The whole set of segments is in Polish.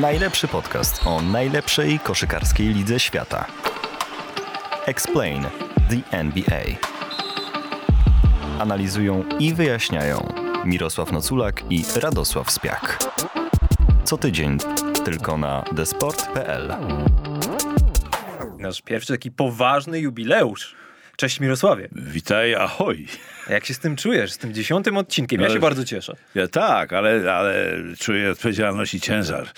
Najlepszy podcast o najlepszej koszykarskiej lidze świata. Explain the NBA. Analizują i wyjaśniają Mirosław Noculak i Radosław Spiak. Co tydzień tylko na desport.pl. Nasz pierwszy taki poważny jubileusz. Cześć Mirosławie. Witaj, ahoj. A jak się z tym czujesz, z tym dziesiątym odcinkiem? Ja się bardzo cieszę. Ja tak, ale, ale czuję odpowiedzialność i ciężar.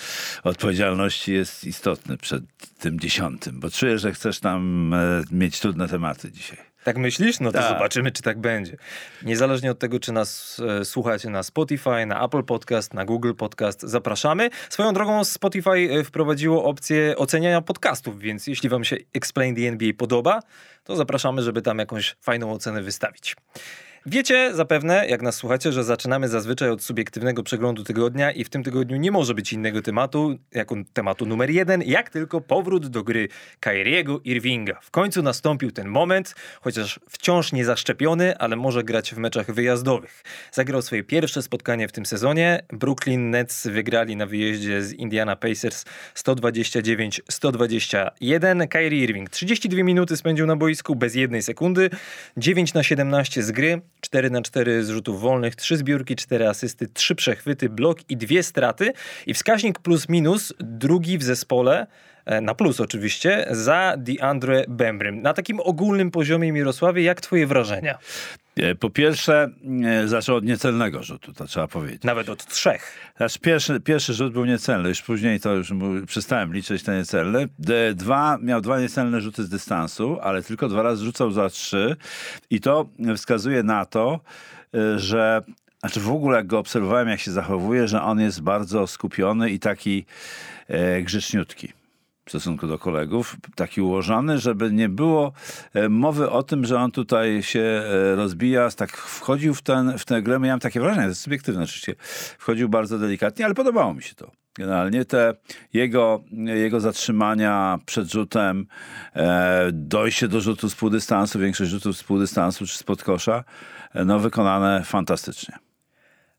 Odpowiedzialności jest istotny przed tym dziesiątym, bo czuję, że chcesz tam e, mieć trudne tematy dzisiaj. Tak myślisz? No to Tak. zobaczymy, czy tak będzie. Niezależnie od tego, czy nas e, słuchacie na Spotify, na Apple Podcast, na Google Podcast, zapraszamy. Swoją drogą Spotify e, wprowadziło opcję oceniania podcastów, więc jeśli wam się Explain the NBA podoba, to zapraszamy, żeby tam jakąś fajną ocenę wystawić. Wiecie zapewne, jak nas słuchacie, że zaczynamy zazwyczaj od subiektywnego przeglądu tygodnia i w tym tygodniu nie może być innego tematu, jako tematu numer jeden, jak tylko powrót do gry Kyriego Irvinga. W końcu nastąpił ten moment, chociaż wciąż nie zaszczepiony, ale może grać w meczach wyjazdowych. Zagrał swoje pierwsze spotkanie w tym sezonie. Brooklyn Nets wygrali na wyjeździe z Indiana Pacers 129-121. Kyrie Irving 32 minuty spędził na boisku bez jednej sekundy, 9 na 17 z gry, 4 na 4 z rzutów wolnych, 3 zbiórki, 4 asysty, 3 przechwyty, blok i dwie straty. I wskaźnik plus minus drugi w zespole na plus oczywiście, za DeAndre Bembrym. Na takim ogólnym poziomie, Mirosławie, jak twoje wrażenia? E, Po pierwsze, e, zaczął od niecelnego rzutu, to trzeba powiedzieć. Nawet od trzech. Znaczy pierwszy, pierwszy rzut był niecelny, już później to już mu, przestałem liczyć te niecelne. Dwa, miał dwa niecelne rzuty z dystansu, ale tylko dwa razy rzucał za trzy i to wskazuje na to, że znaczy w ogóle jak go obserwowałem, jak się zachowuje, że on jest bardzo skupiony i taki e, grzeczniutki w stosunku do kolegów, taki ułożony, żeby nie było e, mowy o tym, że on tutaj się e, rozbija, tak wchodził w, ten, w tę grę, miałem takie wrażenie, to jest subiektywne oczywiście, wchodził bardzo delikatnie, ale podobało mi się to. Generalnie te jego, jego zatrzymania przed rzutem, e, dojście do rzutu z półdystansu, większość rzutów z półdystansu czy spod kosza, e, no wykonane fantastycznie.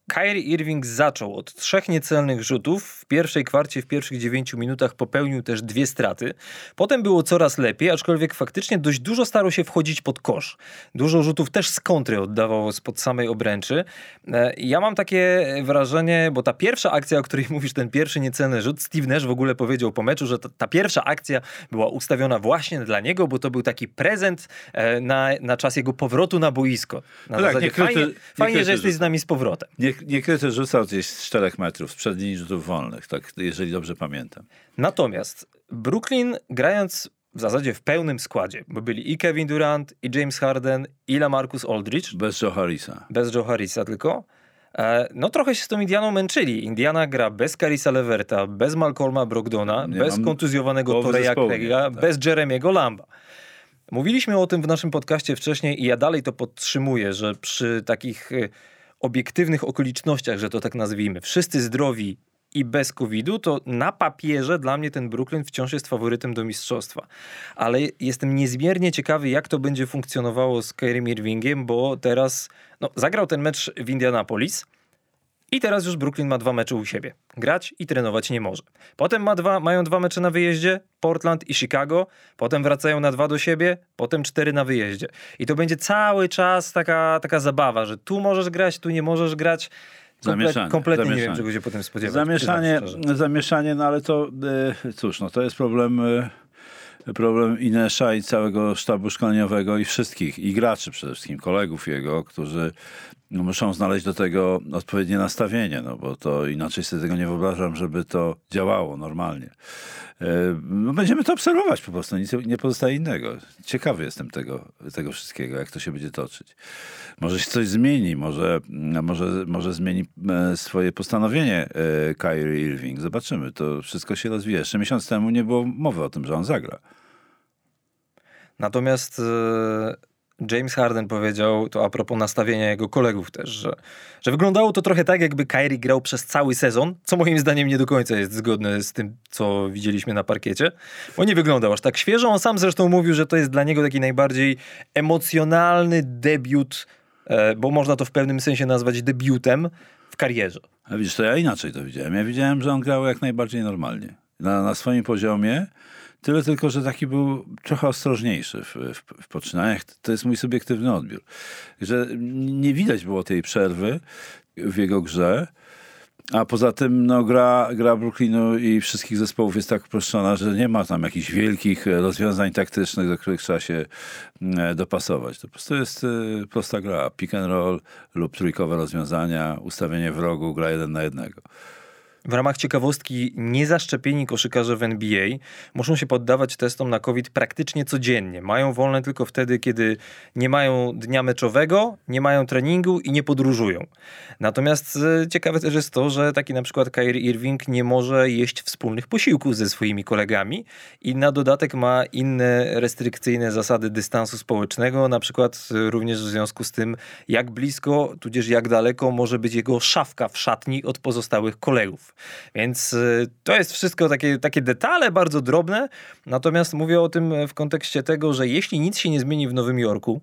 Kyrie Irving zaczął od trzech niecelnych rzutów. W pierwszej kwarcie, w pierwszych dziewięciu minutach popełnił też dwie straty. Potem było coraz lepiej, aczkolwiek faktycznie dość dużo starał się wchodzić pod kosz. Dużo rzutów też z kontry oddawał spod samej obręczy. E, Ja mam takie wrażenie, bo ta pierwsza akcja, o której mówisz, ten pierwszy niecelny rzut, Steve Nash w ogóle powiedział po meczu, że ta, ta pierwsza akcja była ustawiona właśnie dla niego, bo to był taki prezent e, na, na czas jego powrotu na boisko. Na No tak, zasadzie, nie kryty- fajnie, nie fajnie że jesteś z nami z powrotem. Nie, niekryty rzucał gdzieś z 4 metrów, sprzed linii rzutów wolnych, tak, jeżeli dobrze pamiętam. Natomiast Brooklyn grając w zasadzie w pełnym składzie, bo byli i Kevin Durant, i James Harden, i LaMarcus Aldridge, Bez Joe Harrisa. bez Joe Harrisa tylko, e, no trochę się z tą Indianą męczyli. Indiana gra bez Carisa Leverta, bez Malcolma Brogdona, Nie bez kontuzjowanego Toreya Craiga? Tak. bez Jeremiego Lamba. Mówiliśmy o tym w naszym podcaście wcześniej i ja dalej to podtrzymuję, że przy takich e, obiektywnych okolicznościach, że to tak nazwijmy, wszyscy zdrowi i bez COVID-u, to na papierze dla mnie ten Brooklyn wciąż jest faworytem do mistrzostwa. Ale jestem niezmiernie ciekawy, jak to będzie funkcjonowało z Kyrie Irvingiem, bo teraz no, zagrał ten mecz w Indianapolis, i teraz już Brooklyn ma dwa mecze u siebie. Grać i trenować nie może. Potem ma dwa, mają dwa mecze na wyjeździe, Portland i Chicago. Potem wracają na dwa do siebie, potem cztery na wyjeździe. I to będzie cały czas taka, taka zabawa, że tu możesz grać, tu nie możesz grać. Komple- Zamieszanie, kompletnie nie wiem, zamieszanie. czego się potem spodziewać. Zamieszanie, zamieszanie, no ale to e, cóż, no to jest problem, e, problem Inesza i całego sztabu szkoleniowego i wszystkich, i graczy przede wszystkim, kolegów jego, którzy no, muszą znaleźć do tego odpowiednie nastawienie, no bo to inaczej sobie tego nie wyobrażam, żeby to działało normalnie. E, No, będziemy to obserwować po prostu, nic nie pozostaje innego. Ciekawy jestem tego, tego wszystkiego, jak to się będzie toczyć. Może się coś zmieni, może, może, może zmieni e, swoje postanowienie e, Kyrie Irving. Zobaczymy, to wszystko się rozwija. Jeszcze miesiąc temu nie było mowy o tym, że on zagra. Natomiast e, James Harden powiedział, to a propos nastawienia jego kolegów też, że, że wyglądało to trochę tak, jakby Kyrie grał przez cały sezon, co moim zdaniem nie do końca jest zgodne z tym, co widzieliśmy na parkiecie, bo nie wyglądał aż tak świeżo. On sam zresztą mówił, że to jest dla niego taki najbardziej emocjonalny debiut e, bo można to w pewnym sensie nazwać debiutem w karierze. A widzisz, to ja inaczej to widziałem. Ja widziałem, że on grał jak najbardziej normalnie. Na, na swoim poziomie, tyle tylko, że taki był trochę ostrożniejszy w, w, w poczynaniach. To jest mój subiektywny odbiór. Że nie widać było tej przerwy w jego grze. A poza tym no, gra, gra Brooklynu i wszystkich zespołów jest tak uproszczona, że nie ma tam jakichś wielkich rozwiązań taktycznych, do których trzeba się mm, dopasować. To po prostu jest y, prosta gra. Pick and roll lub trójkowe rozwiązania, ustawienie wrogu, gra jeden na jednego. W ramach ciekawostki, niezaszczepieni koszykarze w NBA muszą się poddawać testom na COVID praktycznie codziennie. Mają wolne tylko wtedy, kiedy nie mają dnia meczowego, nie mają treningu i nie podróżują. Natomiast e, ciekawe też jest to, że taki na przykład Kyrie Irving nie może jeść wspólnych posiłków ze swoimi kolegami i na dodatek ma inne restrykcyjne zasady dystansu społecznego, na przykład e, również w związku z tym, jak blisko, tudzież jak daleko może być jego szafka w szatni od pozostałych kolegów. Więc y, to jest wszystko takie, takie detale bardzo drobne, natomiast mówię o tym w kontekście tego, że jeśli nic się nie zmieni w Nowym Jorku,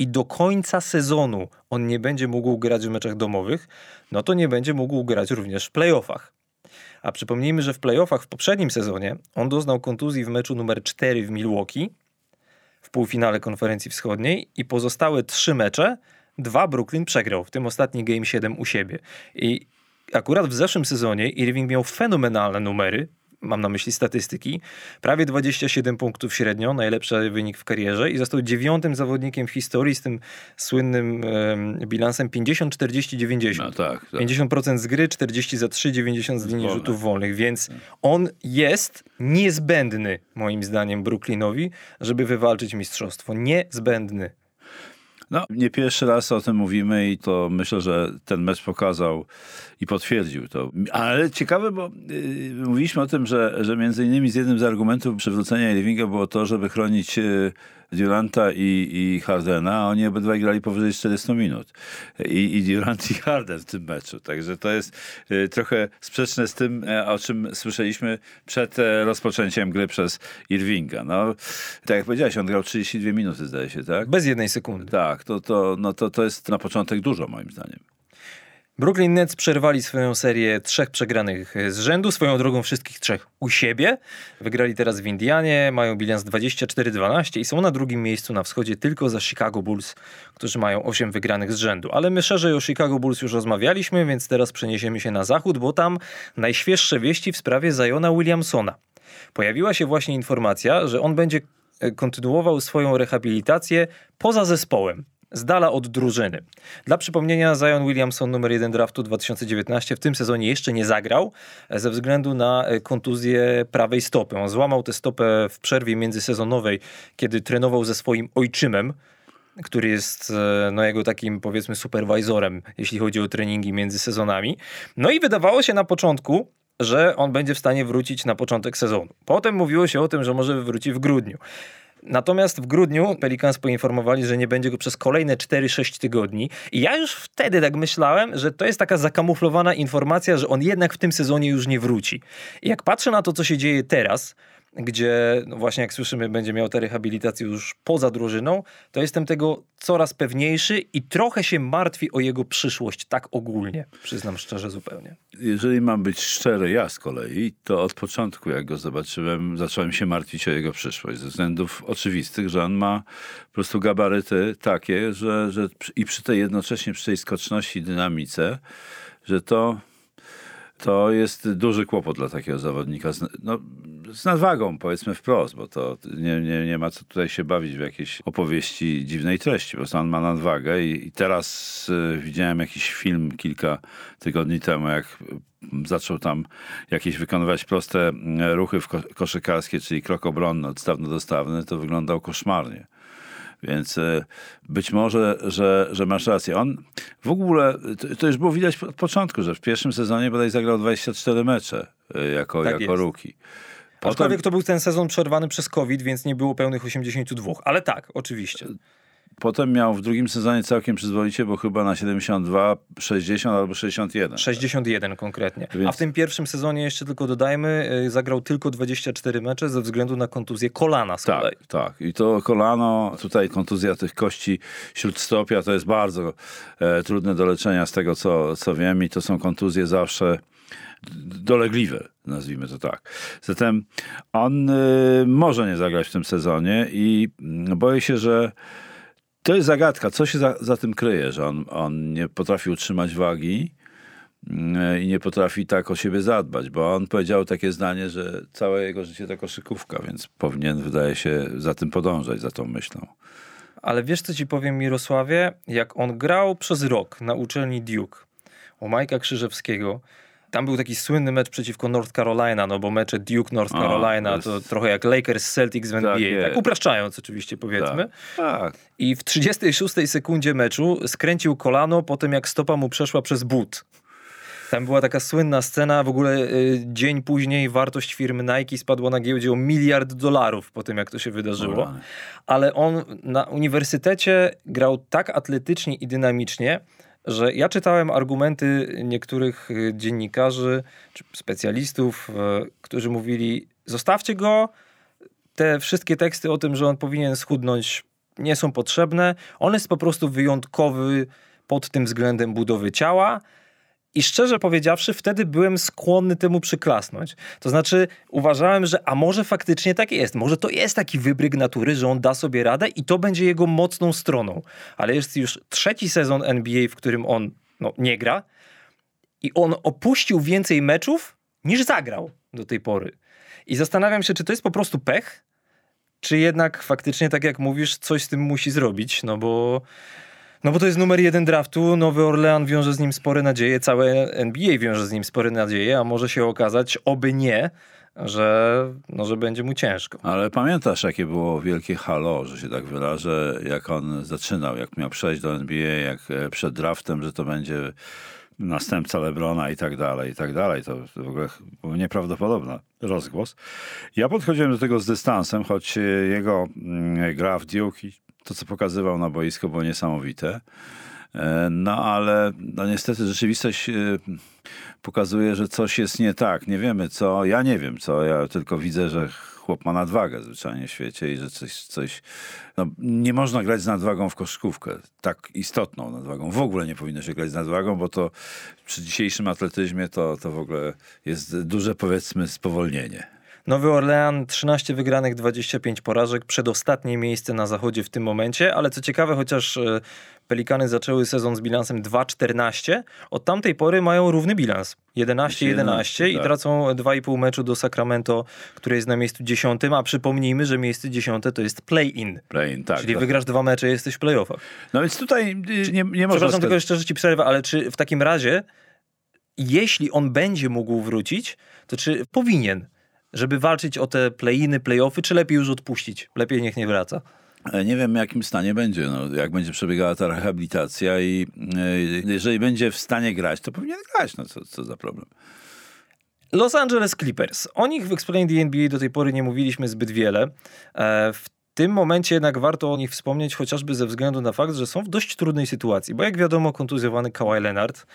i do końca sezonu on nie będzie mógł grać w meczach domowych, no to nie będzie mógł grać również w playoffach. A przypomnijmy, że w playoffach w poprzednim sezonie on doznał kontuzji w meczu numer 4 w Milwaukee w półfinale konferencji wschodniej i pozostałe trzy mecze, dwa Brooklyn przegrał, w tym ostatni Game 7 u siebie. I akurat w zeszłym sezonie Irving miał fenomenalne numery, mam na myśli statystyki, prawie 27 punktów średnio, najlepszy wynik w karierze i został dziewiątym zawodnikiem w historii z tym słynnym um, bilansem 50-40-90. No tak, tak. 50% z gry, 40 za 3, 90 z linii Wolne. rzutów wolnych, więc on jest niezbędny moim zdaniem Brooklynowi, żeby wywalczyć mistrzostwo. Niezbędny. No, nie pierwszy raz o tym mówimy i to myślę, że ten mecz pokazał i potwierdził to. Ale ciekawe, bo yy, mówiliśmy o tym, że, że między innymi z jednym z argumentów przywrócenia Irvinga było to, żeby chronić yy, Duranta i, i Hardena, a oni obydwaj grali powyżej 400 minut. I, I Durant i Harden w tym meczu. Także to jest y, trochę sprzeczne z tym, e, o czym słyszeliśmy przed e, rozpoczęciem gry przez Irvinga. No, tak jak powiedziałeś, on grał 32 minuty, zdaje się, tak? Bez jednej sekundy. Tak, to, to, no to, to jest na początek dużo, moim zdaniem. Brooklyn Nets przerwali swoją serię trzech przegranych z rzędu, swoją drogą wszystkich trzech u siebie. Wygrali teraz w Indianie, mają bilans 24-12 i są na drugim miejscu na wschodzie tylko za Chicago Bulls, którzy mają 8 wygranych z rzędu. Ale my szerzej o Chicago Bulls już rozmawialiśmy, więc teraz przeniesiemy się na zachód, bo tam najświeższe wieści w sprawie Zajona Williamsona. Pojawiła się właśnie informacja, że on będzie e, kontynuował swoją rehabilitację poza zespołem z dala od drużyny. Dla przypomnienia, Zion Williamson, numer 1 draftu 2019, w tym sezonie jeszcze nie zagrał e, ze względu na e, kontuzję prawej stopy. On złamał tę stopę w przerwie międzysezonowej, kiedy trenował ze swoim ojczymem, który jest e, no, jego takim powiedzmy superwajzorem, jeśli chodzi o treningi między sezonami. No i wydawało się na początku, że on będzie w stanie wrócić na początek sezonu. Potem mówiło się o tym, że może wróci w grudniu. Natomiast w grudniu Pelicans poinformowali, że nie będzie go przez kolejne 4-6 tygodni. I ja już wtedy tak myślałem, że to jest taka zakamuflowana informacja, że on jednak w tym sezonie już nie wróci. I jak patrzę na to, co się dzieje teraz, gdzie no właśnie jak słyszymy będzie miał tę rehabilitację już poza drużyną, to jestem tego coraz pewniejszy i trochę się martwi o jego przyszłość tak ogólnie, przyznam szczerze zupełnie. Jeżeli mam być szczery, ja z kolei, to od początku jak go zobaczyłem, zacząłem się martwić o jego przyszłość ze względów oczywistych, że on ma po prostu gabaryty takie, że, że i przy tej jednocześnie przy tej skoczności dynamice, że to to jest duży kłopot dla takiego zawodnika. No, z nadwagą, powiedzmy wprost, bo to nie, nie, nie ma co tutaj się bawić w jakieś opowieści dziwnej treści, bo on ma nadwagę i, i teraz y, widziałem jakiś film kilka tygodni temu, jak zaczął tam jakieś wykonywać proste mm, ruchy koszykarskie, czyli krok obronny, odstawno-dostawny, to wyglądał koszmarnie. Więc e, być może, że, że masz rację. On w ogóle, to już było widać od początku, że w pierwszym sezonie bodaj zagrał 24 mecze e, jako, tak jako rookie. Potem... Aczkolwiek to był ten sezon przerwany przez COVID, więc nie było pełnych 82. Ale tak, oczywiście. Potem miał w drugim sezonie całkiem przyzwoicie, bo chyba na 72, 60 albo 61. 61 konkretnie. Więc- A w tym pierwszym sezonie, jeszcze tylko dodajmy, y, zagrał tylko 24 mecze ze względu na kontuzję kolana z kolei. Tak, tak. I to kolano, tutaj kontuzja tych kości śródstopia to jest bardzo e, trudne do leczenia z tego, co, co wiem. I to są kontuzje zawsze dolegliwe, nazwijmy to tak. Zatem on y, może nie zagrać w tym sezonie i mm, boję się, że to jest zagadka, co się za, za tym kryje, że on, on nie potrafi utrzymać wagi mm, i nie potrafi tak o siebie zadbać, bo on powiedział takie zdanie, że całe jego życie to koszykówka, więc powinien, wydaje się, za tym podążać, za tą myślą. Ale wiesz, co ci powiem, Mirosławie? Jak on grał przez rok na uczelni Duke u Majka Krzyżewskiego, tam był taki słynny mecz przeciwko North Carolina, no bo mecze Duke-North A, Carolina to jest- to trochę jak Lakers-Celtics w NBA, tak, jest. upraszczając oczywiście powiedzmy. Tak. tak. I w 36 sekundzie meczu skręcił kolano po tym, jak stopa mu przeszła przez but. Tam była taka słynna scena, w ogóle y, dzień później wartość firmy Nike spadła na giełdzie o miliard dolarów po tym, jak to się wydarzyło. Ale on na uniwersytecie grał tak atletycznie i dynamicznie, że ja czytałem argumenty niektórych y, dziennikarzy czy specjalistów, y, którzy mówili: zostawcie go, te wszystkie teksty o tym, że on powinien schudnąć, nie są potrzebne. On jest po prostu wyjątkowy pod tym względem budowy ciała. I szczerze powiedziawszy, wtedy byłem skłonny temu przyklasnąć. To znaczy, uważałem, że a może faktycznie tak jest. Może to jest taki wybryk natury, że on da sobie radę i to będzie jego mocną stroną. Ale jest już trzeci sezon NBA, w którym on no, nie gra i on opuścił więcej meczów niż zagrał do tej pory. I zastanawiam się, czy to jest po prostu pech, czy jednak faktycznie, tak jak mówisz, coś z tym musi zrobić, no bo, no bo to jest numer jeden draftu, Nowy Orlean wiąże z nim spore nadzieje, całe NBA wiąże z nim spore nadzieje, a może się okazać, oby nie, że, no, że będzie mu ciężko. Ale pamiętasz, jakie było wielkie halo, że się tak wyrażę, jak on zaczynał, jak miał przejść do NBA, jak e, przed draftem, że to będzie następca Lebrona i tak dalej, i tak dalej. To w ogóle był nieprawdopodobny rozgłos. Ja podchodziłem do tego z dystansem, choć e, jego mm, gra w Duke to, co pokazywał na boisko, było niesamowite. E, No ale no niestety rzeczywistość e, pokazuje, że coś jest nie tak. Nie wiemy co, ja nie wiem co, ja tylko widzę, że chłop ma nadwagę zwyczajnie w świecie i że coś, coś no, nie można grać z nadwagą w koszykówkę, tak istotną nadwagą. W ogóle nie powinno się grać z nadwagą, bo to przy dzisiejszym atletyzmie to, to w ogóle jest duże powiedzmy spowolnienie. Nowy Orlean 13 wygranych, 25 porażek, przedostatnie miejsce na zachodzie w tym momencie, ale co ciekawe, chociaż e, Pelikany zaczęły sezon z bilansem 2-14, od tamtej pory mają równy bilans. 11-11 i tak. tracą 2,5 meczu do Sacramento, które jest na miejscu 10, a przypomnijmy, że miejsce 10 to jest play-in. Play-in, tak. Czyli tak. wygrasz dwa mecze, jesteś w playoffach. No więc tutaj y, nie, nie można... Przepraszam, tylko jeszcze, że ci przerwę, ale czy w takim razie, jeśli on będzie mógł wrócić, to czy powinien, żeby walczyć o te play-iny, play-offy, czy lepiej już odpuścić? Lepiej niech nie wraca. E, Nie wiem, w jakim stanie będzie, no, jak będzie przebiegała ta rehabilitacja i e, jeżeli będzie w stanie grać, to powinien grać, no co, co za problem. Los Angeles Clippers. O nich w Explain the NBA do tej pory nie mówiliśmy zbyt wiele. E, W tym momencie jednak warto o nich wspomnieć, chociażby ze względu na fakt, że są w dość trudnej sytuacji, bo jak wiadomo, kontuzjowany Kawhi Leonard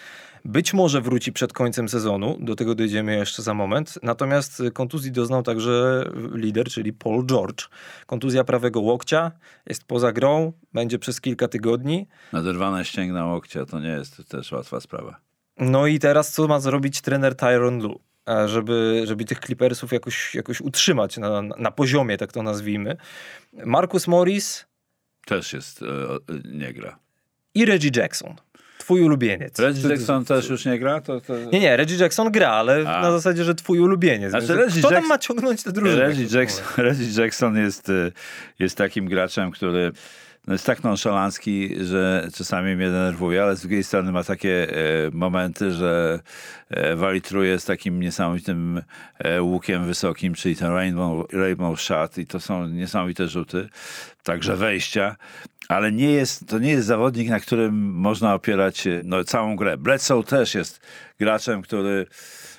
być może wróci przed końcem sezonu, do tego dojdziemy jeszcze za moment, natomiast kontuzji doznał także lider, czyli Paul George. Kontuzja prawego łokcia, jest poza grą, będzie przez kilka tygodni. Naderwane ścięgna łokcia to nie jest też łatwa sprawa. No i teraz co ma zrobić trener Tyron Lu? Żeby, żeby tych Clippersów jakoś, jakoś utrzymać na, na poziomie, tak to nazwijmy. Marcus Morris Też jest, e, nie gra. i Reggie Jackson. Twój ulubieniec. Reggie Jackson też już nie gra? To, to... Nie, nie, Reggie Jackson gra, ale A. na zasadzie, że twój ulubieniec. Znaczy, Reggie Kto tam Jackson- ma ciągnąć tę drużynę? Reggie Jackson, Reggie Jackson jest, e, jest takim graczem, który no jest tak nonszalancki, że czasami mnie denerwuje, ale z drugiej strony ma takie e, momenty, że e, walitruje z takim niesamowitym e, łukiem wysokim, czyli ten rainbow, rainbow shot i to są niesamowite rzuty, także wejścia. Ale nie jest, to nie jest zawodnik, na którym można opierać no, całą grę. Bledsoe też jest graczem, który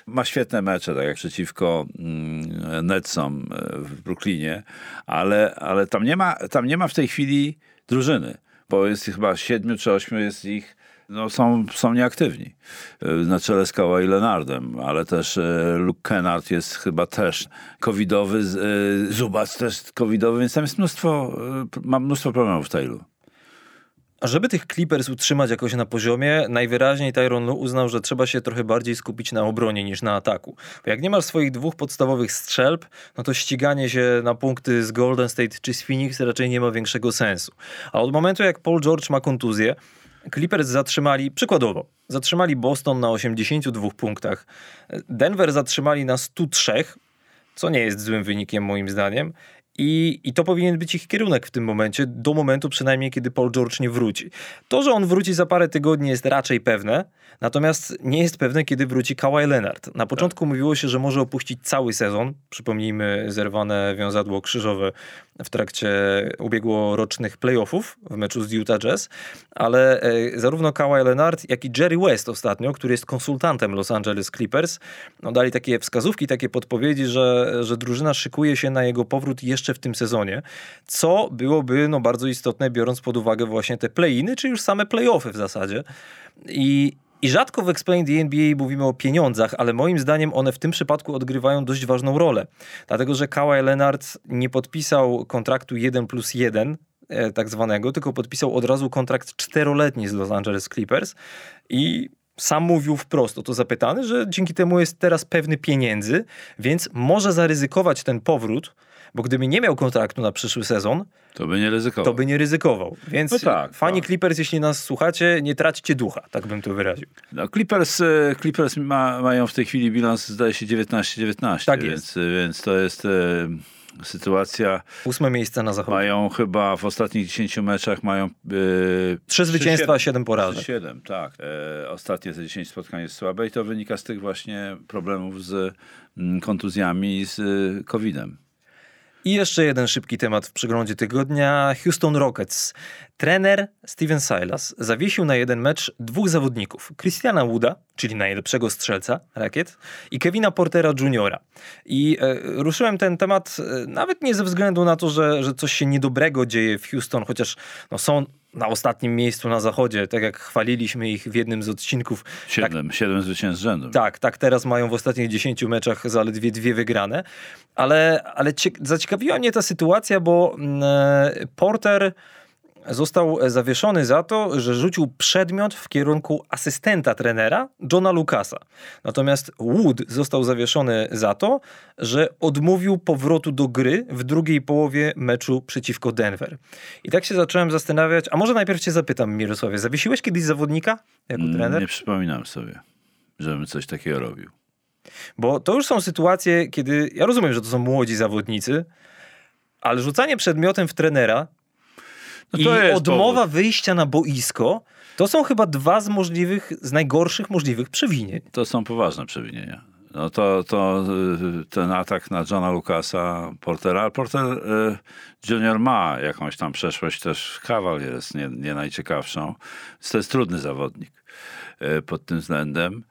ma świetne mecze, tak jak przeciwko mm, Netsom w Brooklynie, ale, ale tam, nie ma, tam nie ma w tej chwili drużyny. bo jest ich chyba siedmiu czy ośmiu jest ich no, są, są nieaktywni. E, na czele z Kawhi Leonardem, ale też e, Luke Kennard jest chyba też covidowy, e, Zubac też covidowy, więc tam jest mnóstwo, mam mnóstwo problemów w Tailu. Żeby tych Clippers utrzymać jakoś na poziomie, najwyraźniej Tyron Lu uznał, że trzeba się trochę bardziej skupić na obronie niż na ataku. Bo jak nie masz swoich dwóch podstawowych strzelb, no to ściganie się na punkty z Golden State czy z Phoenix raczej nie ma większego sensu. A od momentu jak Paul George ma kontuzję, Clippers zatrzymali, przykładowo, zatrzymali Boston na 82 punktach, Denver zatrzymali na 103, co nie jest złym wynikiem moim zdaniem. I, I to powinien być ich kierunek w tym momencie, do momentu przynajmniej, kiedy Paul George nie wróci. To, że on wróci za parę tygodni jest raczej pewne, natomiast nie jest pewne, kiedy wróci Kawhi Leonard. Na początku tak. mówiło się, że może opuścić cały sezon. Przypomnijmy zerwane wiązadło krzyżowe w trakcie ubiegłorocznych playoffów w meczu z Utah Jazz, ale e, zarówno Kawhi Leonard, jak i Jerry West ostatnio, który jest konsultantem Los Angeles Clippers, no, dali takie wskazówki, takie podpowiedzi, że, że drużyna szykuje się na jego powrót jeszcze w tym sezonie, co byłoby no, bardzo istotne, biorąc pod uwagę właśnie te play-iny, czy już same play-offy w zasadzie. I, i rzadko w Explain the NBA mówimy o pieniądzach, ale moim zdaniem one w tym przypadku odgrywają dość ważną rolę. Dlatego, że Kawhi Leonard nie podpisał kontraktu 1 plus 1, e, tak zwanego, tylko podpisał od razu kontrakt czteroletni z Los Angeles Clippers i sam mówił wprost o to zapytany, że dzięki temu jest teraz pewny pieniędzy, więc może zaryzykować ten powrót, bo gdyby nie miał kontraktu na przyszły sezon, to by nie ryzykował. To by nie ryzykował. Więc no tak, fani tak. Clippers, jeśli nas słuchacie, nie traćcie ducha, tak bym to wyraził. No, Clippers, e, Clippers ma, mają w tej chwili bilans, zdaje się, 19-19. Tak więc, jest. Więc to jest e, sytuacja. Ósme miejsce na zachodzie. Mają chyba w ostatnich 10 meczach mają. E, Trzy zwycięstwa, 7 porażek. 7, tak. E, ostatnie te 10 spotkań jest słabe i to wynika z tych właśnie problemów z mm, kontuzjami i z e, COVID-em. I jeszcze jeden szybki temat w przeglądzie tygodnia. Houston Rockets. Trener Steven Silas zawiesił na jeden mecz dwóch zawodników. Christiana Wooda, czyli najlepszego strzelca rakiet, i Kevina Portera Jr. I e, ruszyłem ten temat e, nawet nie ze względu na to, że, że coś się niedobrego dzieje w Houston, chociaż no, są na ostatnim miejscu na zachodzie, tak jak chwaliliśmy ich w jednym z odcinków. Siedem, tak, siedem zwycięstw rzędu. Tak, tak teraz mają w ostatnich dziesięciu meczach zaledwie dwie wygrane, ale, ale zaciekawiła mnie ta sytuacja, bo mm, e, Porter został zawieszony za to, że rzucił przedmiot w kierunku asystenta trenera Johna Lucasa. Natomiast Wood został zawieszony za to, że odmówił powrotu do gry w drugiej połowie meczu przeciwko Denver. I tak się zacząłem zastanawiać, a może najpierw cię zapytam Mirosławie, zawiesiłeś kiedyś zawodnika jako mm, trener? Nie przypominam sobie, żebym coś takiego robił. Bo to już są sytuacje, kiedy ja rozumiem, że to są młodzi zawodnicy, ale rzucanie przedmiotem w trenera no I odmowa powód. wyjścia na boisko to są chyba dwa z możliwych, z najgorszych możliwych przewinień. To są poważne przewinienia. No to, to y, ten atak na Johna Lucasa, Portera. Porter y, Junior ma jakąś tam przeszłość, też Kawal jest nie, nie najciekawszą. To jest trudny zawodnik y, pod tym względem.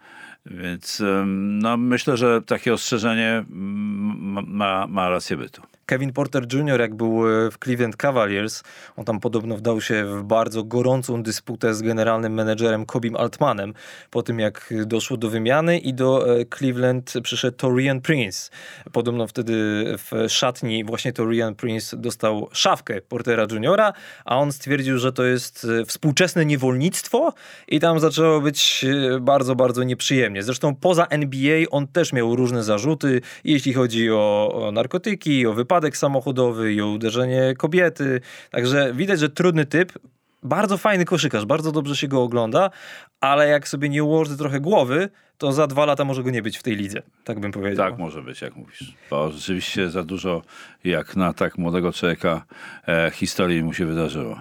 Więc no, myślę, że takie ostrzeżenie ma, ma rację bytu. Kevin Porter Jr., jak był e, w Cleveland Cavaliers, on tam podobno wdał się w bardzo gorącą dysputę z generalnym menedżerem Kobim Altmanem po tym, jak doszło do wymiany i do e, Cleveland przyszedł Torian Prince. Podobno wtedy w szatni właśnie Torian Prince dostał szafkę Portera Jr., a on stwierdził, że to jest e, współczesne niewolnictwo i tam zaczęło być bardzo, bardzo nieprzyjemnie. Zresztą poza NBA on też miał różne zarzuty, jeśli chodzi o, o narkotyki, o wypadek samochodowy i o uderzenie kobiety. Także widać, że trudny typ, bardzo fajny koszykarz, bardzo dobrze się go ogląda, ale jak sobie nie ułoży trochę głowy, to za dwa lata może go nie być w tej lidze. Tak bym powiedział. Tak może być, jak mówisz. Bo rzeczywiście za dużo, jak na tak młodego człowieka, e, historii mu się wydarzyło.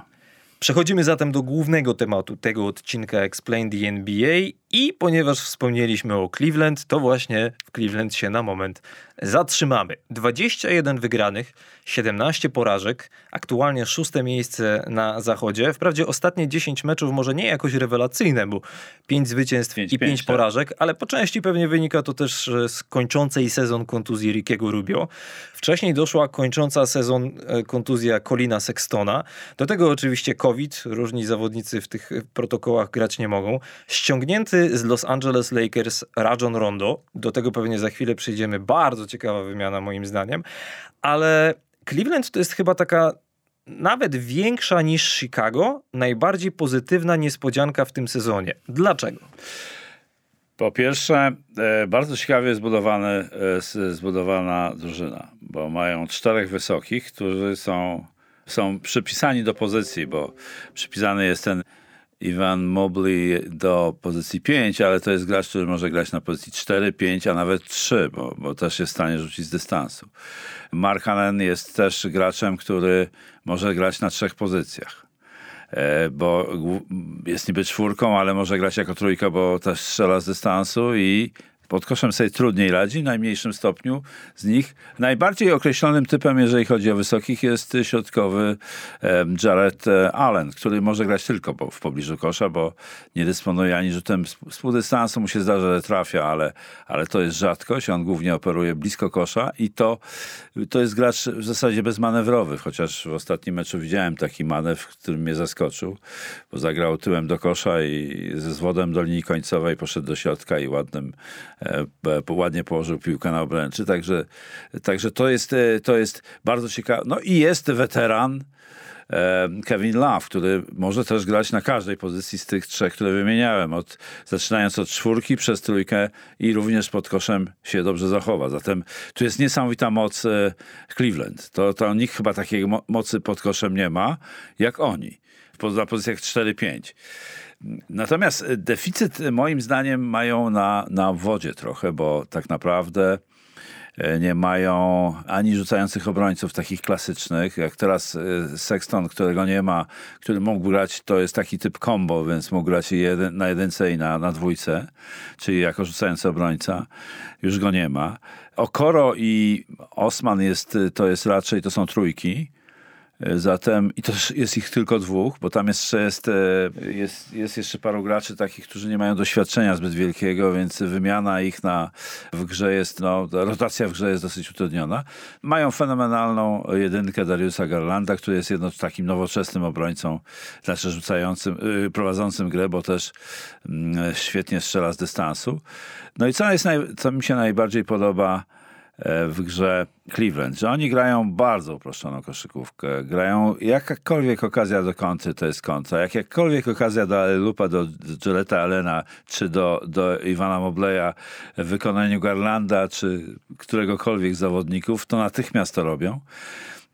Przechodzimy zatem do głównego tematu tego odcinka Explain the NBA i ponieważ wspomnieliśmy o Cleveland, to właśnie w Cleveland się na moment zatrzymamy. 21 wygranych, 17 porażek, aktualnie szóste miejsce na zachodzie. Wprawdzie ostatnie 10 meczów może nie jakoś rewelacyjne, bo 5 zwycięstw 5, i 5, 5 tak. porażek, ale po części pewnie wynika to też z kończącej sezon kontuzji Rickiego Rubio. Wcześniej doszła kończąca sezon e, kontuzja Colina Sextona. Do tego oczywiście COVID, różni zawodnicy w tych protokołach grać nie mogą. Ściągnięty z Los Angeles Lakers Rajon Rondo, do tego pewnie za chwilę przyjdziemy, bardzo ciekawa wymiana moim zdaniem, ale Cleveland to jest chyba taka nawet większa niż Chicago, najbardziej pozytywna niespodzianka w tym sezonie. Dlaczego? Po pierwsze, e, bardzo ciekawie e, zbudowana drużyna, bo mają czterech wysokich, którzy są, są przypisani do pozycji, bo przypisany jest ten Ivan Mobley do pozycji 5, ale to jest gracz, który może grać na pozycji 4, 5, a nawet 3, bo, bo też jest w stanie rzucić z dystansu. Mark Allen jest też graczem, który może grać na trzech pozycjach. E, bo jest niby czwórką, ale może grać jako trójka, bo też strzela z dystansu i pod koszem sobie trudniej radzi, w najmniejszym stopniu z nich. Najbardziej określonym typem, jeżeli chodzi o wysokich, jest środkowy Jared e, Allen, który może grać tylko w pobliżu kosza, bo nie dysponuje ani rzutem z półdystansu, mu się zdarza, że trafia, ale, ale to jest rzadkość. On głównie operuje blisko kosza i to, to jest gracz w zasadzie bezmanewrowy, chociaż w ostatnim meczu widziałem taki manewr, który mnie zaskoczył, bo zagrał tyłem do kosza i ze zwodem do linii końcowej poszedł do środka i ładnym ładnie położył piłkę na obręczy. Także, także to, jest, e, to jest bardzo ciekawe. No i jest weteran e, Kevin Love, który może też grać na każdej pozycji z tych trzech, które wymieniałem. Od, zaczynając od czwórki przez trójkę i również pod koszem się dobrze zachowa. Zatem tu jest niesamowita moc Cleveland. To, to nikt chyba takiej mocy pod koszem nie ma, jak oni. Na pozycjach 4-5. Natomiast deficyt moim zdaniem mają na, na wodzie trochę, bo tak naprawdę e, nie mają ani rzucających obrońców takich klasycznych, jak teraz e, Sexton, którego nie ma, który mógł grać, to jest taki typ combo, więc mógł grać jeden, na jedynce i na, na dwójce, czyli jako rzucający obrońca. Już go nie ma. Okoro i Osman jest, to jest raczej, to są trójki. E, zatem, i to jest ich tylko dwóch, bo tam jeszcze jest, e, jest, jest jeszcze paru graczy takich, którzy nie mają doświadczenia zbyt wielkiego, więc wymiana ich na, w grze jest, no, rotacja w grze jest dosyć utrudniona. Mają fenomenalną jedynkę Dariusa Garlanda, który jest jedno takim nowoczesnym obrońcą, znaczy rzucającym, y, prowadzącym grę, bo też mm, świetnie strzela z dystansu. No i co, jest co mi się najbardziej podoba, w grze Cleveland, że oni grają bardzo uproszczoną koszykówkę. Grają jakakolwiek okazja do kontry, to jest kontra. Jak jakkolwiek okazja do Lupa, do Gilletta Allena, czy do, do Iwana Mobleya w wykonaniu Garlanda, czy któregokolwiek z zawodników, to natychmiast to robią.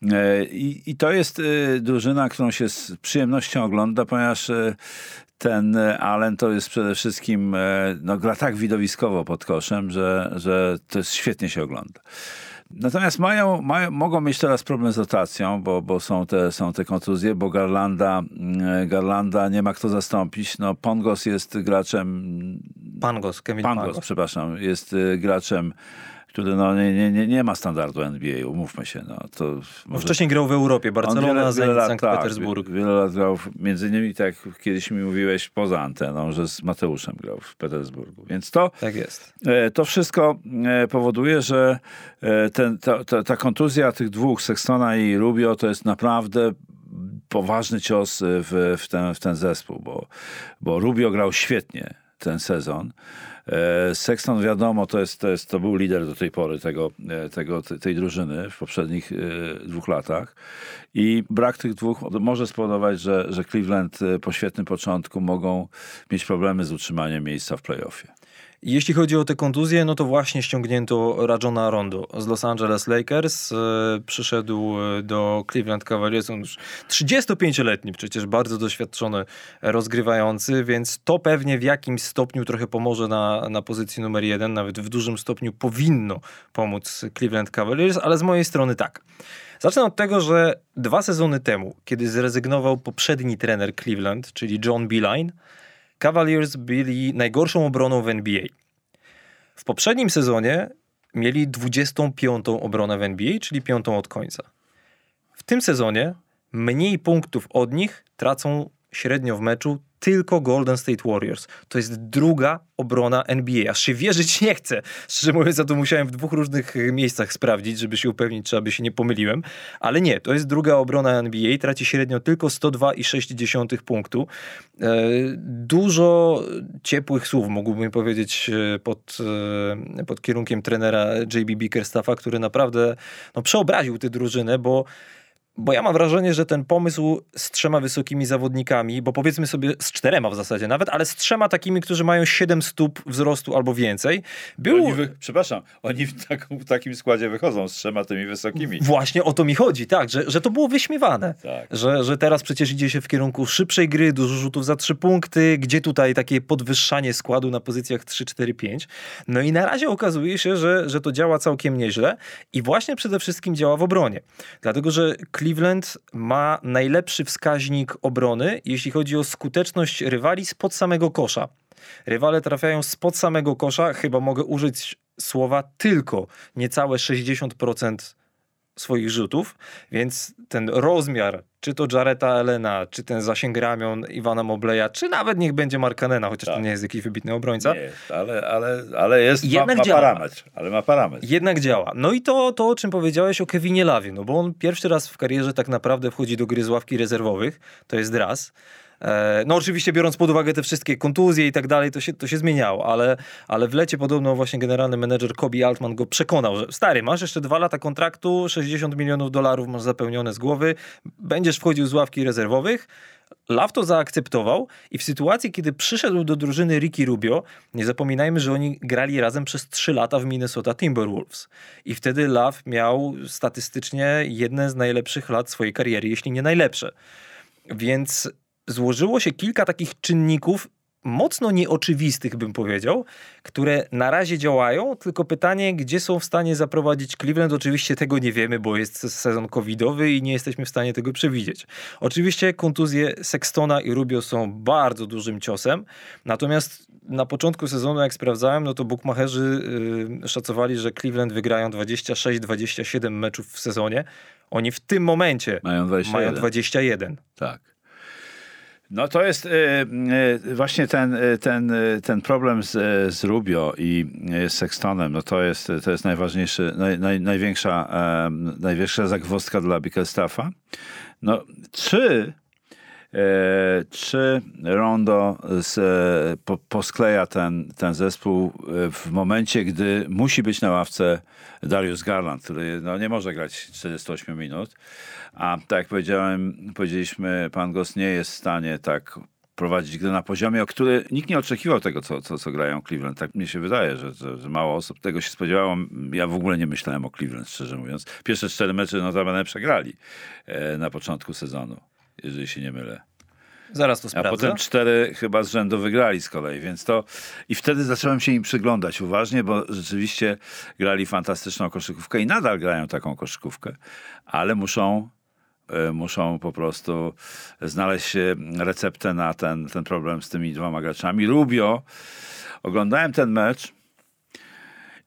E, I, I to jest e, drużyna, którą się z przyjemnością ogląda, ponieważ ten e, Allen to jest przede wszystkim, no gra tak widowiskowo pod koszem, że, że to jest świetnie się ogląda. Natomiast mają, mają, mogą mieć teraz problem z rotacją, bo, bo są, te, są te kontuzje, bo Garlanda, Garlanda nie ma kto zastąpić. No, Pongos jest graczem... Pangos, Kevin Pangos, Pangos. przepraszam, jest graczem który no, nie, nie, nie ma standardu NBA, umówmy się. No, to może... Wcześniej grał w Europie, Barcelona, Zenit, Sankt tak, Petersburg. Wiele lat grał, między innymi tak kiedyś mi mówiłeś poza anteną, że z Mateuszem grał w Petersburgu. Więc to, tak jest. E, to wszystko e, powoduje, że e, ten, ta, ta, ta kontuzja tych dwóch, Sextona i Rubio, to jest naprawdę poważny cios w, w, ten, w ten zespół, bo, bo Rubio grał świetnie ten sezon. E, Sexton wiadomo, to, jest, to, jest, to był lider do tej pory tego, e, tego, tej drużyny w poprzednich e, dwóch latach i brak tych dwóch może spowodować, że, że Cleveland po świetnym początku mogą mieć problemy z utrzymaniem miejsca w playoffie. Jeśli chodzi o te kontuzje, no to właśnie ściągnięto Rajona Rondo z Los Angeles Lakers. E, przyszedł e, do Cleveland Cavaliers, on już 35-letni, przecież bardzo doświadczony rozgrywający, więc to pewnie w jakimś stopniu trochę pomoże na, na pozycji numer jeden, nawet w dużym stopniu powinno pomóc Cleveland Cavaliers, ale z mojej strony tak. Zacznę od tego, że dwa sezony temu, kiedy zrezygnował poprzedni trener Cleveland, czyli John Beeline, Cavaliers byli najgorszą obroną w NBA. W poprzednim sezonie mieli 25. obronę w NBA, czyli piątą od końca. W tym sezonie mniej punktów od nich tracą średnio w meczu tylko Golden State Warriors. To jest druga obrona NBA. Aż się wierzyć nie chce. Szczerze mówiąc, ja to musiałem w dwóch różnych miejscach sprawdzić, żeby się upewnić, czy aby się nie pomyliłem. Ale nie, to jest druga obrona NBA. Traci średnio tylko 102,6 punktu. E, dużo ciepłych słów mógłbym powiedzieć e, pod, e, pod kierunkiem trenera JB Bickerstaffa, który naprawdę no, przeobraził tę drużynę, bo bo ja mam wrażenie, że ten pomysł z trzema wysokimi zawodnikami, bo powiedzmy sobie z czterema w zasadzie nawet, ale z trzema takimi, którzy mają 7 stóp wzrostu albo więcej, był... Oni wy... Przepraszam, oni w, tak, w, takim składzie wychodzą z trzema tymi wysokimi. Właśnie o to mi chodzi, tak, że, że to było wyśmiewane. Tak. Że, że teraz przecież idzie się w kierunku szybszej gry, dużo rzutów za trzy punkty, gdzie tutaj takie podwyższanie składu na pozycjach 3, 4, 5. No i na razie okazuje się, że, że to działa całkiem nieźle i właśnie przede wszystkim działa w obronie. Dlatego, że Cleveland ma najlepszy wskaźnik obrony, jeśli chodzi o skuteczność rywali spod samego kosza. Rywale trafiają spod samego kosza, chyba mogę użyć słowa tylko niecałe 60% swoich rzutów, więc ten rozmiar, czy to Jareta Elena, czy ten zasięg ramion Iwana Mobleja, czy nawet niech będzie Markanena, chociaż tak. to nie jest jakiś wybitny obrońca. Ale, ale, ale jest, Jednak ma, ma parametr. Ale ma parametr. Jednak działa. No i to, to, o czym powiedziałeś o Kevinie Lawie, no bo on pierwszy raz w karierze tak naprawdę wchodzi do gry z ławki rezerwowych, to jest raz. E, no oczywiście biorąc pod uwagę te wszystkie kontuzje i tak dalej, to się, to się zmieniało, ale, ale w lecie podobno właśnie generalny menedżer Kobi Altman go przekonał, że stary, masz jeszcze dwa lata kontraktu, 60 milionów dolarów masz zapełnione z głowy, będziesz wchodził z ławki rezerwowych, Law to zaakceptował i w sytuacji, kiedy przyszedł do drużyny Ricky Rubio, nie zapominajmy, że oni grali razem przez 3 lata w Minnesota Timberwolves. I wtedy Law miał statystycznie jedne z najlepszych lat swojej kariery, jeśli nie najlepsze. Więc złożyło się kilka takich czynników, mocno nieoczywistych, bym powiedział, które na razie działają, tylko pytanie, gdzie są w stanie zaprowadzić Cleveland, oczywiście tego nie wiemy, bo jest sezon covidowy i nie jesteśmy w stanie tego przewidzieć. Oczywiście kontuzje Sextona i Rubio są bardzo dużym ciosem, natomiast na początku sezonu, jak sprawdzałem, no to bookmacherzy yy, szacowali, że Cleveland wygrają 26-27 meczów w sezonie. Oni w tym momencie mają 21. Mają 21. Tak. No to jest y, y, właśnie ten, y, ten, ten problem z, z Rubio i z Sextonem, no to jest, to jest najważniejszy, naj, naj, największa, największa zagwozdka dla Bickerstaffa. No, czy czy Rondo z, po, poskleja ten, ten zespół w momencie, gdy musi być na ławce Darius Garland, który no, nie może grać 48 minut, a tak jak powiedziałem, powiedzieliśmy, pan Gos nie jest w stanie tak prowadzić gry na poziomie, o który nikt nie oczekiwał tego, co, co, co grają Cleveland. Tak mi się wydaje, że, że, że, mało osób tego się spodziewało. Ja w ogóle nie myślałem o Cleveland, szczerze mówiąc. Pierwsze cztery mecze notabene przegrali e, na początku sezonu, jeżeli się nie mylę. Zaraz to sprawdzę. A potem cztery chyba z rzędu wygrali z kolei, więc to... I wtedy zacząłem się im przyglądać uważnie, bo rzeczywiście grali fantastyczną koszykówkę i nadal grają taką koszykówkę, ale muszą E, muszą po prostu znaleźć receptę na ten, ten problem z tymi dwoma graczami. Rubio, oglądałem ten mecz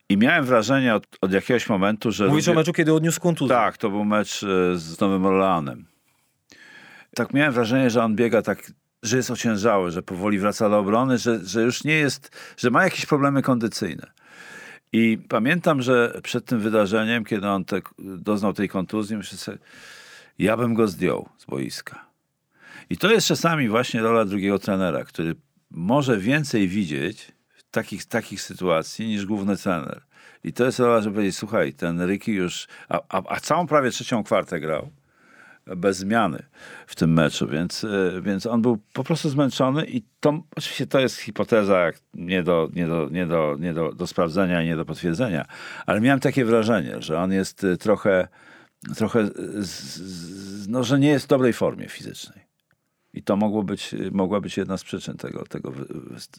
i miałem wrażenie od, od jakiegoś momentu, że... Mówisz Rubio... o meczu, kiedy odniósł kontuzję. Tak, to był mecz e, z Nowym Orleanem. Tak miałem wrażenie, że on biega tak, że jest ociężały, że powoli wraca do obrony, że, że już nie jest, że ma jakieś problemy kondycyjne. I pamiętam, że przed tym wydarzeniem, kiedy on te, doznał tej kontuzji, myślę sobie, ja bym go zdjął z boiska. I to jest czasami właśnie rola drugiego trenera, który może więcej widzieć w takich, takich sytuacji niż główny trener. I to jest rola, żeby powiedzieć, słuchaj, ten Ricky już, a, a, a całą prawie trzecią kwartę grał bez zmiany w tym meczu, więc, e, więc on był po prostu zmęczony i to, oczywiście to jest hipoteza nie, do, nie, do, nie, do, nie do, do sprawdzenia i nie do potwierdzenia, ale miałem takie wrażenie, że on jest e, trochę trochę, z, no, że nie jest w dobrej formie fizycznej. I to mogło być, mogła być jedna z przyczyn tego, tego,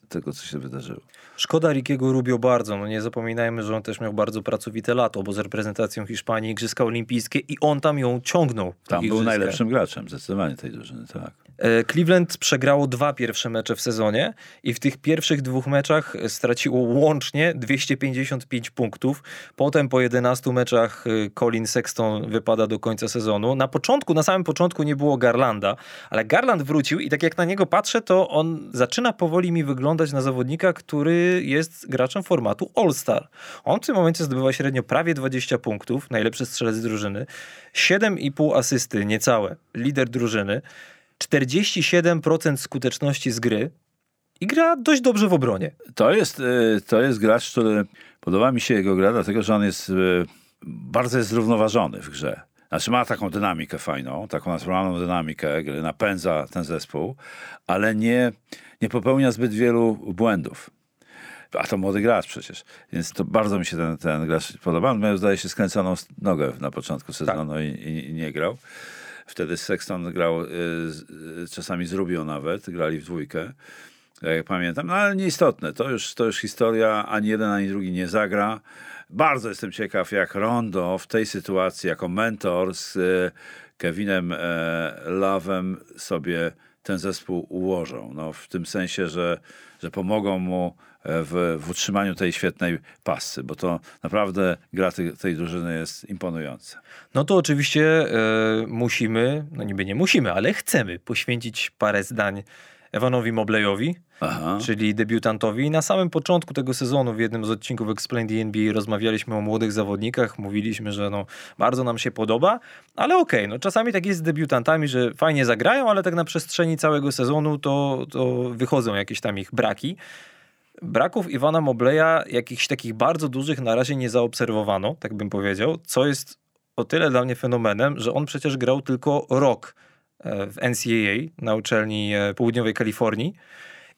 tego, co się wydarzyło. Szkoda Rikiego Rubio bardzo. No nie zapominajmy, że on też miał bardzo pracowite lato, bo z reprezentacją Hiszpanii Igrzyska Olimpijskie i on tam ją ciągnął. Tam był najlepszym graczem zdecydowanie tej drużyny, tak. E, Cleveland przegrało dwa pierwsze mecze w sezonie i w tych pierwszych dwóch meczach straciło łącznie 255 punktów. Potem po 11 meczach e, Colin Sexton wypada do końca sezonu. Na początku, na samym początku nie było Garlanda, ale Garland wrócił i tak jak na niego patrzę, to on zaczyna powoli mi wyglądać na zawodnika, który jest graczem formatu All-Star. On w tym momencie zdobywa średnio prawie 20 punktów, najlepszy strzelec drużyny, 7,5 asysty, niecałe, lider drużyny. 47% skuteczności z gry i gra dość dobrze w obronie. To jest, y, to jest gracz, który podoba mi się jego gra, dlatego że on jest y, bardzo jest zrównoważony w grze. Znaczy ma taką dynamikę fajną, taką naturalną dynamikę, napędza ten zespół, ale nie, nie popełnia zbyt wielu błędów. A to młody gracz przecież. Więc to bardzo mi się ten, ten gracz podoba. On miał, zdaje się, skręconą nogę na początku sezonu tak. i, i nie grał. Wtedy Sexton grał y, y, czasami z nawet, grali w dwójkę. Jak pamiętam, no ale nieistotne, to już, to już historia, ani jeden, ani drugi nie zagra. Bardzo jestem ciekaw, jak Rondo w tej sytuacji, jako mentor z y, Kevinem e, Love'em sobie ten zespół ułożą. No, w tym sensie, że, że pomogą mu w, w utrzymaniu tej świetnej pasy, bo to naprawdę gra tej, tej drużyny jest imponująca. No to oczywiście e, musimy, no niby nie musimy, ale chcemy poświęcić parę zdań Ewanowi Mobleyowi, Aha. czyli debiutantowi. Na samym początku tego sezonu w jednym z odcinków Explain the NBA rozmawialiśmy o młodych zawodnikach, mówiliśmy, że no, bardzo nam się podoba, ale okej, okay, no czasami tak jest z debiutantami, że fajnie zagrają, ale tak na przestrzeni całego sezonu to, to wychodzą jakieś tam ich braki. Braków Iwana Mobleja, jakichś takich bardzo dużych na razie nie zaobserwowano, tak bym powiedział, co jest o tyle dla mnie fenomenem, że on przecież grał tylko rok e, w NCAA na uczelni e, południowej Kalifornii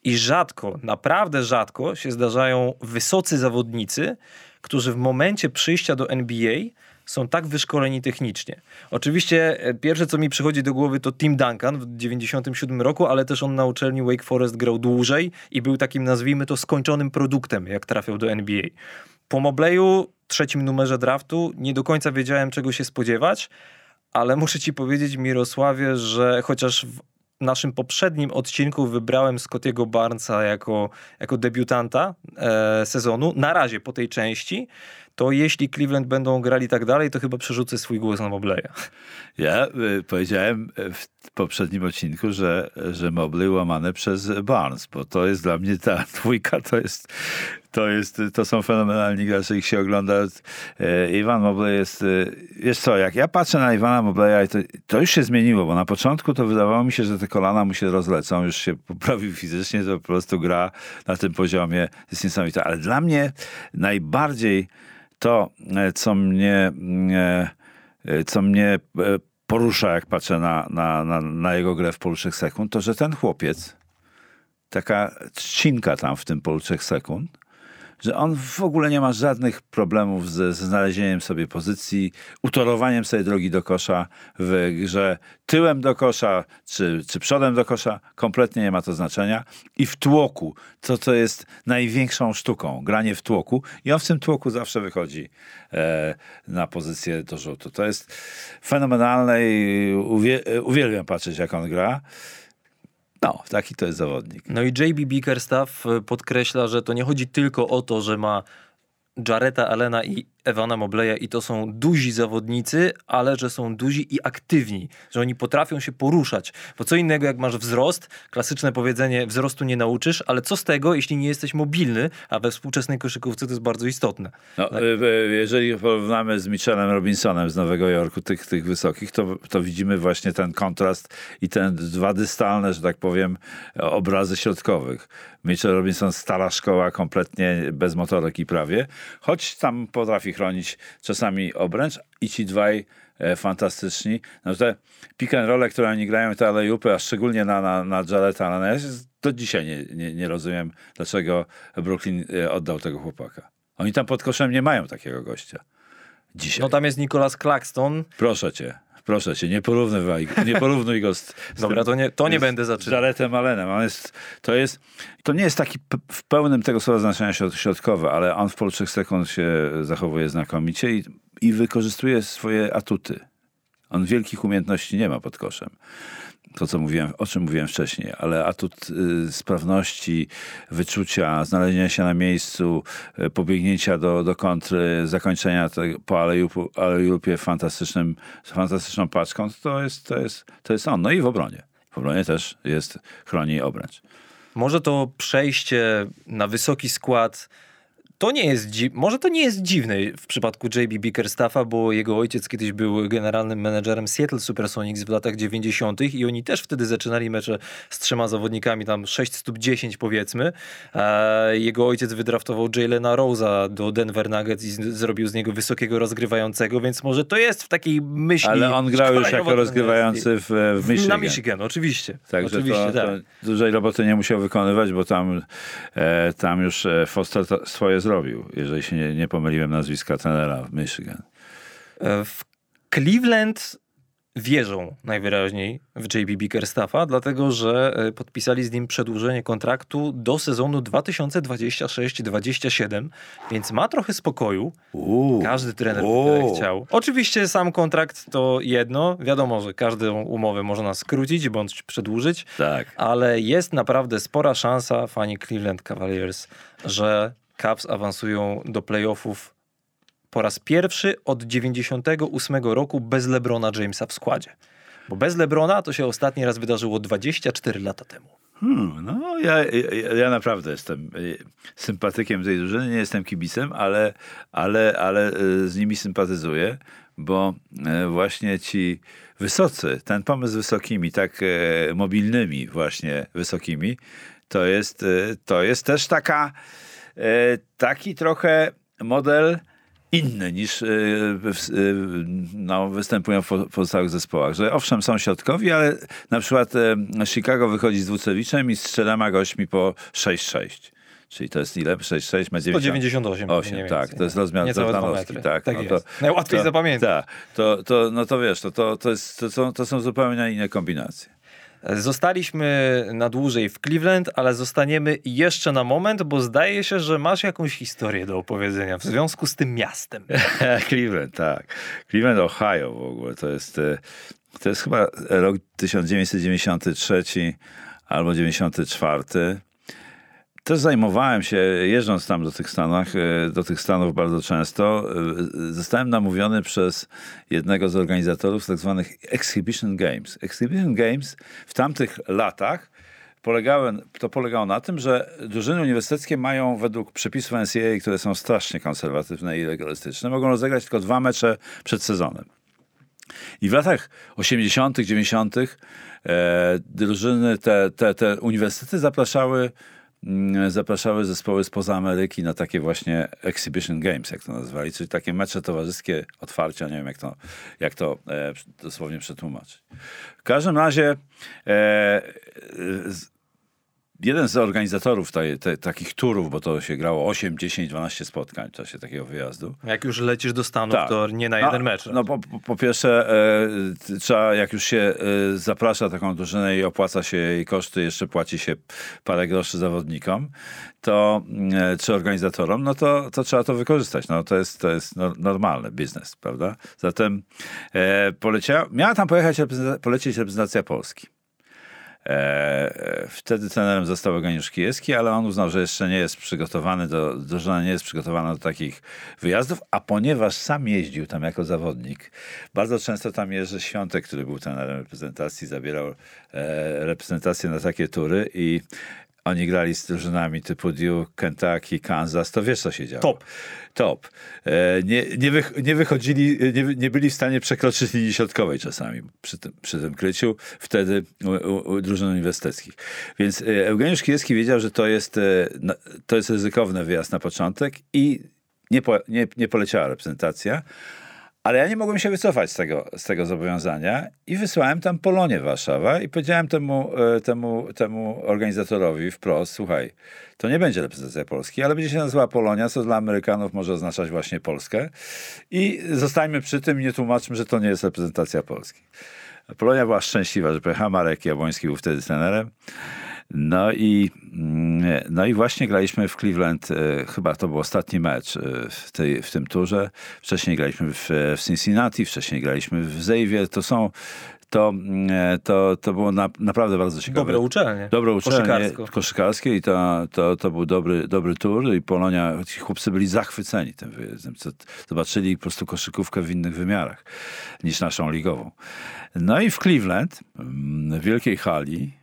i rzadko, naprawdę rzadko się zdarzają wysocy zawodnicy, którzy w momencie przyjścia do NBA są tak wyszkoleni technicznie. Oczywiście e, pierwsze, co mi przychodzi do głowy, to Tim Duncan w 97 roku, ale też on na uczelni Wake Forest grał dłużej i był takim, nazwijmy to, skończonym produktem, jak trafiał do NBA. Po Mobleyu, trzecim numerze draftu, nie do końca wiedziałem, czego się spodziewać, ale muszę ci powiedzieć, Mirosławie, że chociaż w naszym poprzednim odcinku wybrałem Scottiego Barnesa jako, jako debiutanta e, sezonu, na razie po tej części, to jeśli Cleveland będą grali tak dalej, to chyba przerzucę swój głos na Mobleya. Ja y, powiedziałem w poprzednim odcinku, że, że Mobley łamane przez Barnes, bo to jest dla mnie ta dwójka, to jest, to jest, to są fenomenalni gracze, ich się ogląda. E, Iwan Mobley jest, e, wiesz co, jak ja patrzę na Iwana Mobleya, to, to już się zmieniło, bo na początku to wydawało mi się, że te kolana mu się rozlecą, już się poprawił fizycznie, to po prostu gra na tym poziomie jest niesamowita. Ale dla mnie najbardziej to, e, co mnie, e, e, co mnie porusza, jak patrzę na, na, na, na jego grę w polu 3 sekund, to że ten chłopiec, taka trzcinka tam w tym polu 3 sekund, że on w ogóle nie ma żadnych problemów ze, znalezieniem sobie pozycji, utorowaniem sobie drogi do kosza w grze tyłem do kosza czy, czy przodem do kosza, kompletnie nie ma to znaczenia. I w tłoku, to co jest największą sztuką, granie w tłoku i on w tym tłoku zawsze wychodzi e, na pozycję do rzutu. To jest fenomenalne i uwie, uwielbiam patrzeć jak on gra. No, taki to jest zawodnik. No i JB Bickerstaff e, podkreśla, że to nie chodzi tylko o to, że ma Jareta Allena i Ewana Mobleya i to są duzi zawodnicy, ale że są duzi i aktywni, że oni potrafią się poruszać. Bo co innego jak masz wzrost, klasyczne powiedzenie wzrostu nie nauczysz, ale co z tego, jeśli nie jesteś mobilny, a we współczesnej koszykówce to jest bardzo istotne. No, tak? Jeżeli porównamy z Mitchellem Robinsonem z Nowego Jorku, tych, tych wysokich, to, to widzimy właśnie ten kontrast i te dwa dystalne, że tak powiem, obrazy środkowych. Mitchell Robinson stara szkoła, kompletnie bez motorek i prawie, choć tam potrafi chronić czasami obręcz i ci dwaj e, fantastyczni. No, te pick and roll, które oni grają, te alejupy, a szczególnie na, na, na Jareta, ale ja do dzisiaj nie, nie, nie rozumiem, dlaczego Brooklyn e, oddał tego chłopaka. Oni tam pod koszem nie mają takiego gościa. Dzisiaj. No tam jest Nicolas Claxton. Proszę cię. Proszę cię, nie porównywaj, nie porównuj go z, z Dobra, to nie, to nie będę zaczynał. Jaretem Allenem. On jest, to, jest, to nie jest taki w pełnym tego słowa znaczenia środkowy, ale on w 3 sekund się zachowuje znakomicie i, i wykorzystuje swoje atuty. On wielkich umiejętności nie ma pod koszem. To, co mówiłem, o czym mówiłem wcześniej, ale atut y, sprawności, wyczucia, znalezienia się na miejscu, y, pobiegnięcia do, do kontry, zakończenia tego, po alejupu, alejupie fantastycznym, fantastyczną paczką, to jest, to, jest, to jest on. No i w obronie. W obronie też jest chroni obręcz. Może to przejście na wysoki skład to nie jest dzi- może to nie jest dziwne w przypadku JB Bickerstaffa, bo jego ojciec kiedyś był generalnym menedżerem Seattle Supersonics w latach 90. i oni też wtedy zaczynali mecze z trzema zawodnikami, tam 6 stóp 10 powiedzmy. E, jego ojciec wydraftował Jalena Rose'a do Denver Nuggets i z- zrobił z niego wysokiego rozgrywającego, więc może to jest w takiej myśli Ale on grał już jako rozgrywający w, w Michigan. Na Michigan, oczywiście. Także oczywiście, to, tak. to dużej roboty nie musiał wykonywać, bo tam, e, tam już e, Foster swoje zrobił, jeżeli się nie, nie pomyliłem nazwiska trenera w Michigan. E, W Cleveland wierzą najwyraźniej w JB Bickerstaffa, dlatego że e, podpisali z nim przedłużenie kontraktu do sezonu 2026-27, więc ma trochę spokoju. Uuu, Każdy trener by chciał. Oczywiście sam kontrakt to jedno. Wiadomo, że każdą umowę można skrócić bądź przedłużyć, Tak. ale jest naprawdę spora szansa, fani Cleveland Cavaliers, że Cavs awansują do playoffów po raz pierwszy od 98 roku bez LeBrona Jamesa w składzie. Bo bez LeBrona to się ostatni raz wydarzyło 24 lata temu. Hmm, no, ja, ja, ja naprawdę jestem y, sympatykiem tej drużyny, nie jestem kibicem, ale, ale, ale y, z nimi sympatyzuję, bo y, właśnie ci wysocy, ten pomysł z wysokimi, tak mobilnymi właśnie wysokimi, to jest, to jest też taka, taki trochę model inny niż w- y, no, występują w po- pozostałych zespołach. Że owszem, są środkowi, ale na przykład Chicago wychodzi z Dwucewiczem i z czterema gośćmi po 6-6. Czyli to jest ile? 6-6 ma 90. 198. 8, mniej tak, więcej. to jest rozmiar metry. tak, tak no to- Najłatwiej to- zapamiętać. Tak, to, to, no to wiesz, to, to, to, jest, to, są, to są zupełnie inne kombinacje. Zostaliśmy na dłużej w Cleveland, ale zostaniemy jeszcze na moment, bo zdaje się, że masz jakąś historię do opowiedzenia w związku z tym miastem. Cleveland, tak. Cleveland, Ohio w ogóle. To jest, e, to jest chyba rok 1993 albo 94. Też zajmowałem się, jeżdżąc tam do tych Stanach, e, do tych Stanów bardzo często, e, zostałem namówiony przez jednego z organizatorów tak zwanych Exhibition Games. Exhibition Games w tamtych latach polegały, to polegało na tym, że drużyny uniwersyteckie mają według przepisów NCAA, które są strasznie konserwatywne i legalistyczne, mogą rozegrać tylko dwa mecze przed sezonem. I w latach 80., 90. E, drużyny, te, te, te uniwersytety zapraszały, zapraszały zespoły spoza Ameryki na takie właśnie exhibition games, jak to nazywali, czyli takie mecze towarzyskie, otwarcia, nie wiem jak to, jak to e, dosłownie przetłumaczyć. W każdym razie e, jeden z organizatorów tej, te, takich turów, bo to się grało 8, 10, 12 spotkań w czasie takiego wyjazdu, Jak już lecisz do Stanów, Tak. to nie na jeden no, mecz. No po, po- pierwsze, e, trzeba, jak już się e, zaprasza taką drużynę i opłaca się jej koszty, jeszcze płaci się parę groszy zawodnikom, to e, czy organizatorom, no to, to trzeba to wykorzystać. No to jest, to jest no, normalny biznes, prawda? Zatem e, poleciała, miała tam pojechać, polecieć reprezentacja Polski. E, Wtedy trenerem został Eugeniusz Kijewski, ale on uznał, że jeszcze nie jest przygotowany do, drużyna nie jest przygotowana do takich wyjazdów, a ponieważ sam jeździł tam jako zawodnik, bardzo często tam Jerzy Świątek, który był trenerem reprezentacji, zabierał e, reprezentację na takie tury i oni grali z drużynami typu Duke, Kentucky, Kansas, to wiesz co się działo. Top. Top. E, nie, nie, wych, nie wychodzili, nie, nie byli w stanie przekroczyć linii środkowej czasami przy tym, przy tym kryciu, wtedy u, u, u drużyn uniwersyteckich. Więc e, Eugeniusz Kijewski wiedział, że to jest, e, to jest ryzykowny wyjazd na początek i nie, po, nie, nie poleciała reprezentacja. Ale ja nie mogłem się wycofać z tego, z tego zobowiązania i wysłałem tam Polonię Warszawa i powiedziałem temu, e, temu, temu organizatorowi wprost, słuchaj, to nie będzie reprezentacja Polski, ale będzie się nazywała Polonia, co dla Amerykanów może oznaczać właśnie Polskę i zostańmy przy tym i nie tłumaczmy, że to nie jest reprezentacja Polski. Polonia była szczęśliwa, że pojechała Marek Jabłoński, był wtedy trenerem. No i, mm, no i właśnie graliśmy w Cleveland, e, chyba to był ostatni mecz e, w, tej, w tym turze. Wcześniej graliśmy w, w Cincinnati, wcześniej graliśmy w Xavier. To są, to, e, to, to było na, naprawdę bardzo ciekawe. Dobre uczelnie. Dobre uczelnie Koszykarsko. koszykarskie i to, to, to był dobry, dobry tour i Polonia, ci chłopcy byli zachwyceni tym wyjazdem. Co- Zobaczyli po prostu koszykówkę w innych wymiarach niż naszą ligową. No i w Cleveland, mm, w wielkiej hali,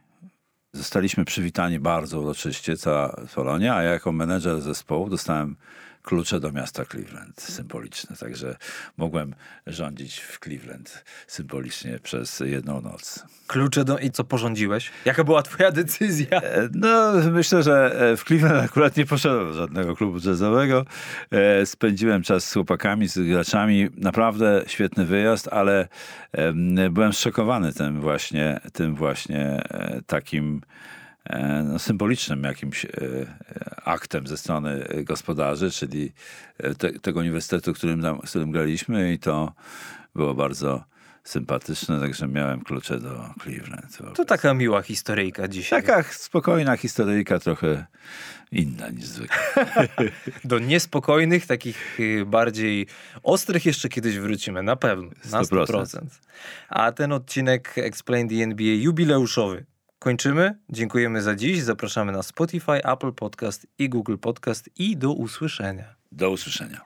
zostaliśmy przywitani bardzo uroczyście, cała Polonia, a ja jako menedżer zespołu dostałem klucze do miasta Cleveland, symboliczne. Także mogłem rządzić w Cleveland symbolicznie przez jedną noc. Klucze do... I co porządziłeś? Jaka była twoja decyzja? E, No, myślę, że e, w Cleveland akurat nie poszedłem do żadnego klubu jazzowego. E, Spędziłem czas z chłopakami, z graczami. Naprawdę świetny wyjazd, ale em, byłem zszokowany tym właśnie, tym właśnie takim symbolicznym jakimś e, e, aktem ze strony gospodarzy, czyli e, te, tego uniwersytetu, którym, tam, z którym graliśmy i to było bardzo sympatyczne, także miałem klucze do Cleveland. To taka miła historyjka dzisiaj. Taka spokojna historyjka, trochę inna niż zwykle. Do niespokojnych, takich y, bardziej ostrych jeszcze kiedyś wrócimy, na pewno. Na 100%. 100%. A ten odcinek Explain the NBA jubileuszowy kończymy. Dziękujemy za dziś. Zapraszamy na Spotify, Apple Podcast i Google Podcast i do usłyszenia. Do usłyszenia.